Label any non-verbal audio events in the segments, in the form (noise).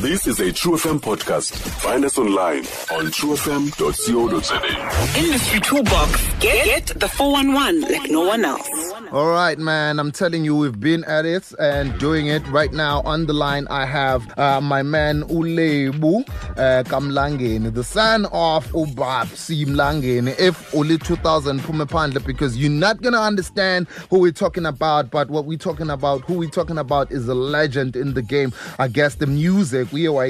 This is a True FM podcast. Find us online on truefm.co.za. Industry Toolbox. Get, get the 411 like no one else. All right, man. I'm telling you, we've been at it and doing it right now. On the line, I have uh, my man Ulebu uh, Kamlangeni, the son of Ubab Simlangeni. If only 2000 Pumepandla, because you're not gonna understand who we're talking about. But what we're talking about, who we're talking about, is a legend in the game. I guess the music we are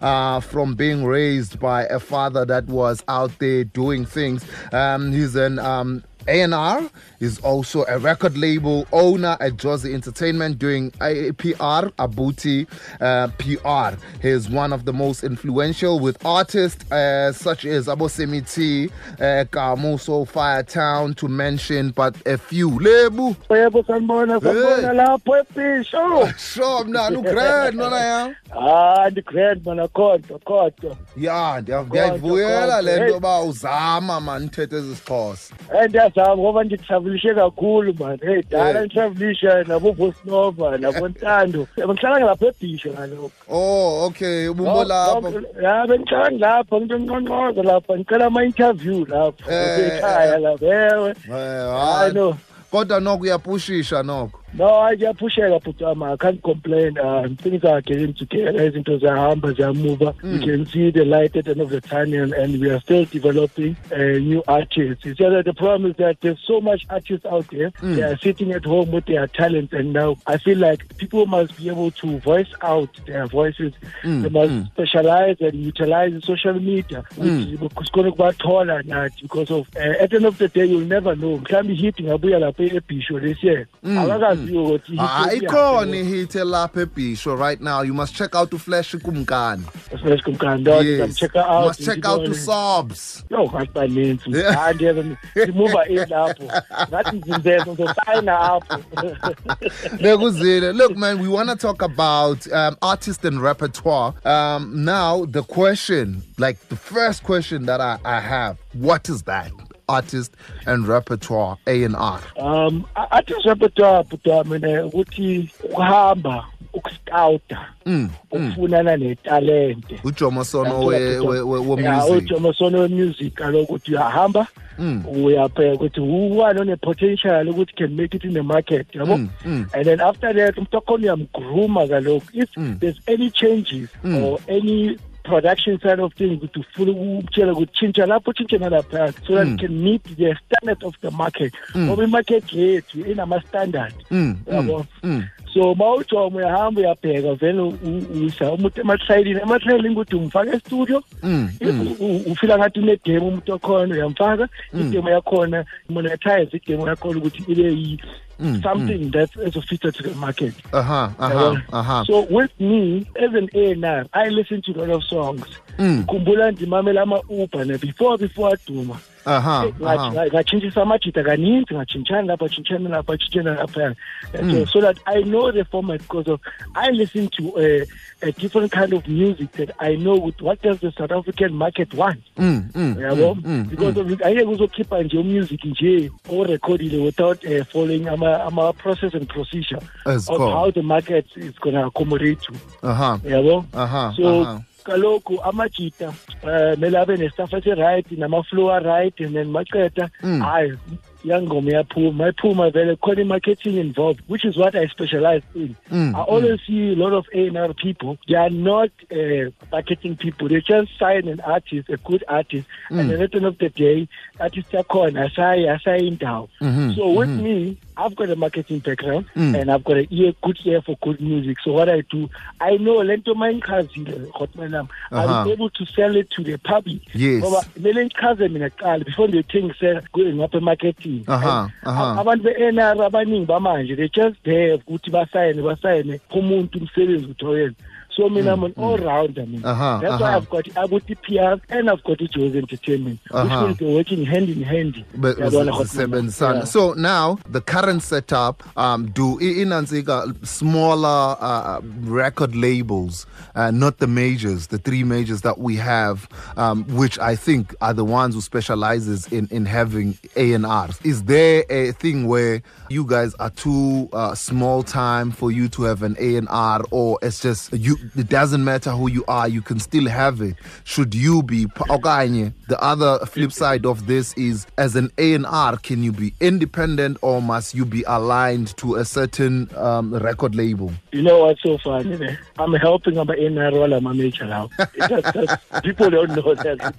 uh, from being raised by a father that was out there doing things. Um, he's an um, A&R is also a record label owner at Josie Entertainment doing APR, Abuti uh, PR. He is one of the most influential with artists uh, such as Abosemi T, uh, Kamuso, Firetown to mention but a few. Lebo. yebo sanibona sanibona lapho episho (laughs) Sure, mna, grand, nona yam. ah ndi-grand mana kodwa kodwa Ya, ndiya- le nto hey. uzama man uthethe ezi sixhosa. ndiyazama ngoba nditravelishe kakhulu man. Hey dala nditravelisha nabovosnova nabontando. Bengihlala lapho ebhisho kaloku Oh, okay, ubumbo lapho. ya bengihlala ngilapha nginto nqonqoza lapha ngicela ama-interview lapho Eh, ekhaya lapha ewe Eh, hayi hayi. no Kodwa noko uyapushisha noko. No, i hayi kuyaphusheka bhuti wami. Um, I can't complain. Uh, things are getting together. Izinto ziyahamba ziyamuva. Hmm. We can see the light at the end of the tunnel and we are still developing uh, new artists. It's just that the problem is that there's so much artists out there. Hmm. They are sitting at home with their talents and now I feel like people must be able to voice out their voices. Hmm. They must specialize and utilize social media. Which is going to kubathola nathi because of uh, at the end of the day you'll never know. Mhlawumbe hit ngabuya lapha ebhisho this year. Ukuthi Ah, hit ikhona ihit elapha ebhisho right now. You must check out uFlash kumkani. Fresh kumkando Yes. check out You must check out uSobs. Yo, ngathi baninzi. Yeah. Hayi ndiyabe simuva in lapho. Ngathi nzinzeza ngizosayina apho. Lekuzile. Look, man, we want to talk about um, artist and repertoire. Um, now, the question, like the first question that I, I have, what is that? Artist and repertoire, A and R. Um athi repertoire bhuta mina ukuthi ukuhamba ukuscouta Mm, ukufunana netalente. UJomasono we-music kaloku uthi uyahamba Mm. uyabheka ukuthi who one one-potential ukuthi can make it in the market yabo Mm, mm. and then after that umuntu wakhona uyamgruma kaloku if Mm. there's any changes or any production side of things ukuthi ufuna ukutshela ukuthi tshintsha lapho tshintshe nalaphaya so that it can meet the standard of the market. Ngoba imarket yethu inama-standard. Mm, yabo? Mm. So ma ujoma uyahamba uyabheka vele u- u- usa umuntu ematrayilini ematrayilini ukuthi umfaka estudio. Mm, u- ufila ngathi unedemo umuntu wakhona uyamfaka. Idemo yakhona monetize idemo yakhona ukuthi ibe yi something that ezofita to the market. Uh-huh, uh-huh, Yabona? uh-huh. so with me as an A&R I listen to a lot of songs. Mm. khumbula ndimamela ama-uber before before aduma Ngatshintshisa amajita kaninzi ngatshintshana lapha tshintshana lapha tshintshana lapha. Mm. so, so that i know the format because of i listen to uh, a different kind of music that i know with what does the south african market want. Mm, mm, yabo? mm, mm, because of angeke uzokhipha nje umusic nje orecordile without uh, following ama, ama process and procedure As of called. how the market is going to accommodate you Uh-huh, yabo? Uh-huh, so uh-huh. Kaloku amajita um mele abe nestaff esi-right namaflow a-right and then maqeda Mm. hayi yangoma iyaphuma iphuma vele khona i-marketing involved which is what i specialize in. Mm, i always see a lot of A&R people. They are not uh, marketing people. They just sign an artist a good artist Mm. and then at the end of the day artist yakhona asayi asayi indawo. Mhm, so with me I've got a marketing background Mm. and I've got a ear, good ear for good music. So what I do, I know lento Hotmanam, Uh-huh. I'm able to sell it to the public. Yes. Ngoba mele ngichaze mina kuqala before ngiyothengisela ngapha emarketing. Uh-huh, And uh-huh. Abantu be-NR abaningi bamanje they just there ukuthi basayine basayine umuntu umsebenzi ukuthi oyenza. So mina I'm an all-rounder mina. Uh-huh, That's why uh-huh. I've got Abuti PR and I've got Joe's Entertainment, Uh-huh. which means they're working hand in hand. But Hotman? zisebenzisana. Yeah. So now the current setup um do i- inansika smaller uh, record labels, uh, not the majors, the three majors that we have, um, which I think are the ones who specializes in in having A and R's. Is there a thing where you guys are too uh, small time for you to have an A and R, or it's just you it doesn't matter who you are, you can still have it. Should you be okanye? The other flip side of this is as an A&R, can you be independent or must you be aligned to a certain um, record label? You know what's so funny? I'm helping about NRL and my major now. People don't know that.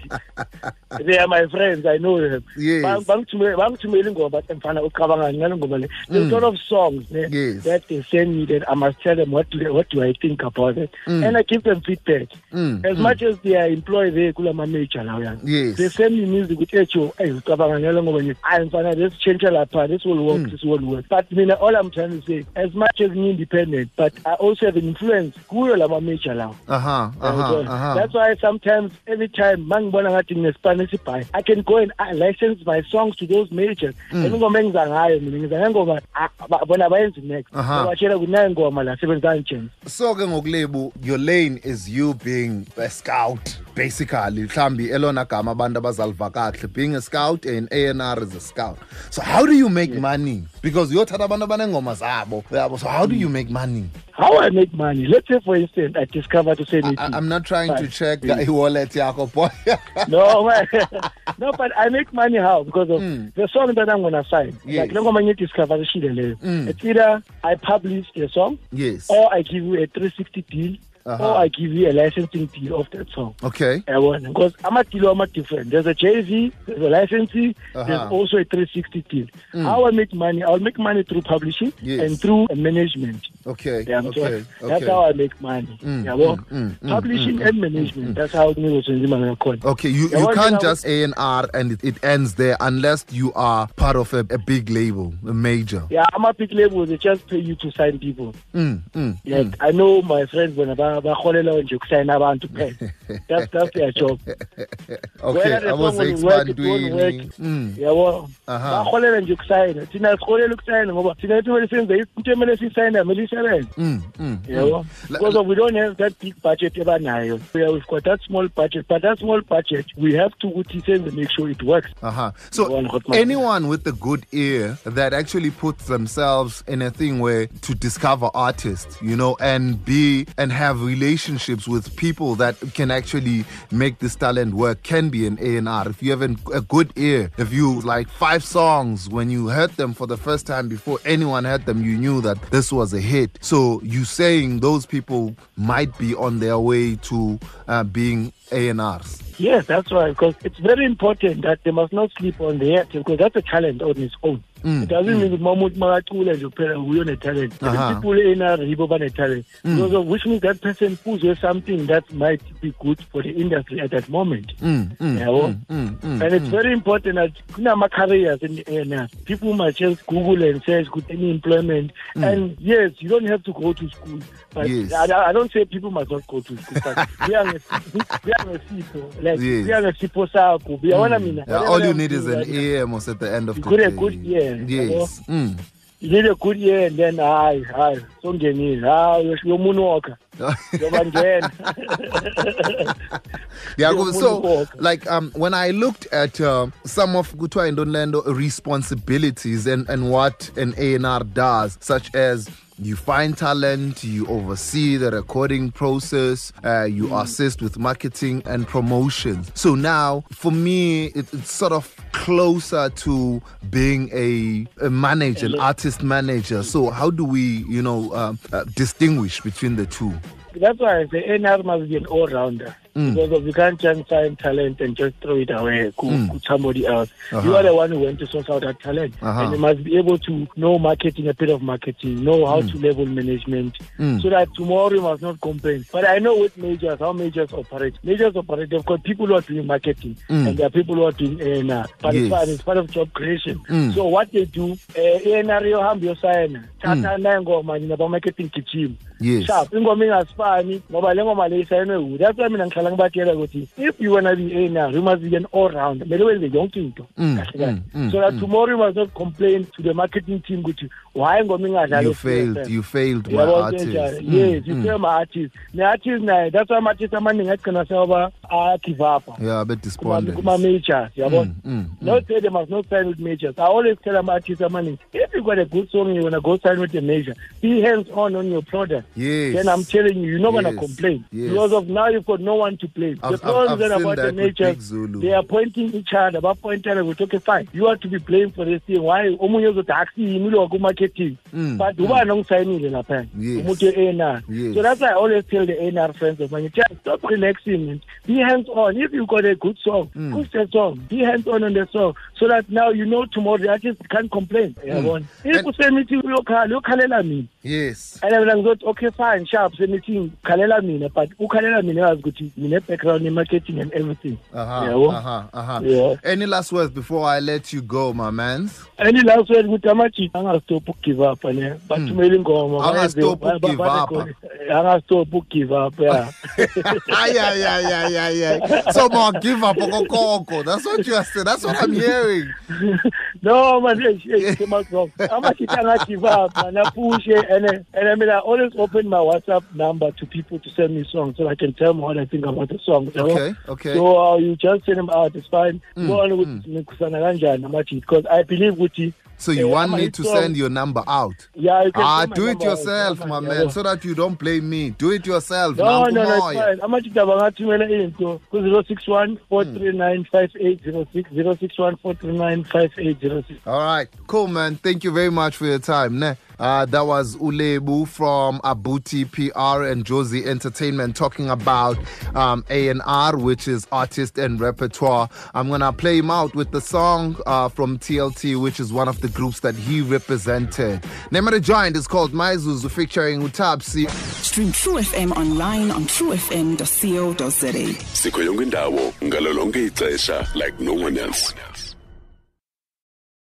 They are my friends. I know them. Yes. Bang- bangithumele bangithumele ingoma bathi mfana ucabanga ngale ngoma le. There's a lot of songs Mm. Yes. that they send me that I must tell them what do what do I think about it, and I give them feedback. Mm, As much as they are employed there kula ma major lawo yana. Yes. They send me music with echo. Hey, ucabanga ngale ngoma le. Hayi mfana let's change lapha. This will work. This will work. But mina all I'm trying to say, as much as me independent, but I also have an influence kuyo lama major lawo. Uh-huh, Yabona? uh-huh. That's why sometimes every time mangibona ngathi nginesipani esibhayi I can go and uh, license my songs to those majors. Mm. Ingoma engiza ngayo mina ngiza ngengoma ah, bona bayenzi next. Aha. Batshela kunayo ingoma la sebenza njani. so ke ngokulebu your lane is you being a scout basically mhlambi elona gama abantu abazaliva kahle being a scout and A&R is a scout so how do you make money because uyothatha abantu abanengoma zabo yabo so how do you make money How I make money? Let's say for instance I discover to say I, i'm not trying to Right. check the wallet yakho boy (laughs) no, (laughs) no, but I make money how? Because of the song that I'm gonna sign. Hmm. Yes. Like ngoma ngithi discover shile. Mm. It's either I publish the song yes or I give you a 360 deal Uh-huh. or I give you a licensing deal of that song. okay i yabona because amadilo ama different there's a jv there's a licensee Uh-huh. there's also a 360 deal how i make money i'll make money through publishing Yes. and through management okay yeah, so okay that's how i make money Mm, yabo mm, mm, mm, publishing and management that's how ngizokwenza imali yakhona Okay, you, you can't just A and R and it, it ends there unless you are part of a, a big label, a major. yeah I'm a big label. they just pay you to sign people Mm, mm, like i know my friends ba- barholela nje ukusayina abantu (laughs) kuphela that's that's their job (laughs) Okay, I was song will work, it won't work. expanding. Mm, yabo Aha. baholela nje ukusayina thina siholela ukusayina ngoba thina ethi kumele senze into emele siyisayina kumele isebenze mm, mm, mm. because we don't have that big budget ebanayo we've got that small budget but that small budget we have to ukuthi senze make sure it works Uh-huh. So One hot mic. anyone with a good ear that actually puts themselves in a thing where to discover artists, you know, and be and have relationships with people that can actually make this talent work can be an A&R. If you have a good ear, if you like five songs when you heard them for the first time before anyone heard them, you knew that this was a hit. So you saying those people might be on their way to uh, being A&Rs. yes that's right because it's very important that they must not sleep on the act because that's a talent on its own it doesn't mean uma umuntu makacula nje kuphela uyo ne-talent people in yibo bane-talent because of which means that person uzwe something that might be good for the industry at that moment Mm, mm, Yabo? mm, mm, mm, and it's very important that kunama-careers in the A&R. People must just Google and search good any employment. And yes, you don't have to go to school. But Yes. I, I don't say people must not go to school. But we are (laughs) we are sipho. Like Yes. we are sipho sakho. Uyabona mina. Yeah, all you need is an now, almost at the end of the day. good ear, Yes. Mm. You need a good year and then hayi hayi songenile hayi (laughs) (laughs) yeah, so like um when I looked at uh, some of Kutwa and Orlando responsibilities and and what an A&R does such as you find talent, you oversee the recording process, uh, you Mm. assist with marketing and promotions. So now, for me, it, it's sort of closer to being a, a manager, an artist manager. So how do we, you know, um, uh, distinguish between the two? That's why I say A&R must be an all-rounder. Mm. Because of you can't just find talent and just throw it away to, to mm. somebody else. You uh-huh. are the one who went to source out that talent. Uh-huh. And you must be able to know marketing, a bit of marketing, know how mm. to level management, so that tomorrow you must not complain. But I know with majors, how majors operate. Majors operate, they've got people who are doing marketing, and there are people who are doing eh, A&R. But it's Yes. it's part of job creation. So what they do, eh, uh, A&R yohamba yosayina, thatha nayingoma nina ba-marketing gijima. Yes. sharp ingoma ingasifani ngoba le ngoma le isayinwe kude that's why mina ngihlala ukuthi if you wanna be a now you must be an all round kumele wenze yonke into. Mm, kahle kahle. mm, mm, so that tomorrow you must not complain to the marketing team ukuthi why ingoma ingadlali You failed. You failed my artist. Mm, yes you failed my artist. Ne-artist naye that's why ama-artist amaningi agcina seyoba a-give up. Yeah, a bit despondent. kuma-majors yabona Mm, mm, not say they must not sign with majors. I always tell ama-artists amaningi if you got a good song you wanna go sign with a major be hands on on your product Yes. then i'm telling you you're not gonna complain yes. because of now you've got no one to blame I've- the I've- problem I've seen about that the with Big majors Zulu. they are pointing each other bapointana ukuthi okay fine you are to be blamed for this thing why omunye uzothi akusiyimi lo ku-marketing Mm, but ubani ongisayinile lapha Yes. umuntu Yes. so that's why i always tell the A&R friends of mine just stop relaxing man. be hands on if you got a good song Mm. push the song be hands on on the song so that now you know tomorrow the artist can't complain yabona if Mm. And- usemithi uyokhala uyokhalela mina Yes. and mina ngizothi okay fine sharp semithi khalela mina but ukhalela mina yazi ukuthi ngine-background in-marketing and everything yabo. Yeah. Any last words before I let you go, my man? and last word ukuthi amajita angastop ukugive up ne bathumele ingoma Hmm. Angastop bayenze- ukugive up. angastop ukugive up yeah (laughs) ay, ay, ay, ay, ay, ay. So, ma, give up okokoko. That's what you are saying. That's what I'm hearing. (laughs) no man hey, hey, amajita angagive up man apushe and then- and I mean I always open my WhatsApp number to people to send me songs so I can tell them what I think about the song? Okay, okay. so uh, you just send them out it's fine Mm, go on kanjani amajita because I believe ukuthi So you want me to send your number out? yeah you can Ah, do it yourself, my man, so that you don't blame me. Do it yourself. No, no, no, it's fine. Amajita bangathumela into ku-061 439 5806 061 439 5806 All right, cool, man. Thank you very much for your time. Ne? Uh, that was Ulebu from Abuti PR and Josie Entertainment talking about um, A&R, which is artist and repertoire. I'm going to play him out with the song uh, from TLT, which is one of the groups that he represented. Name of the joint is called Maizuzu featuring Utabsi. Stream True FM online on truefm.co.za. sikho yonke indawo ngalo lonke ixesha like no one else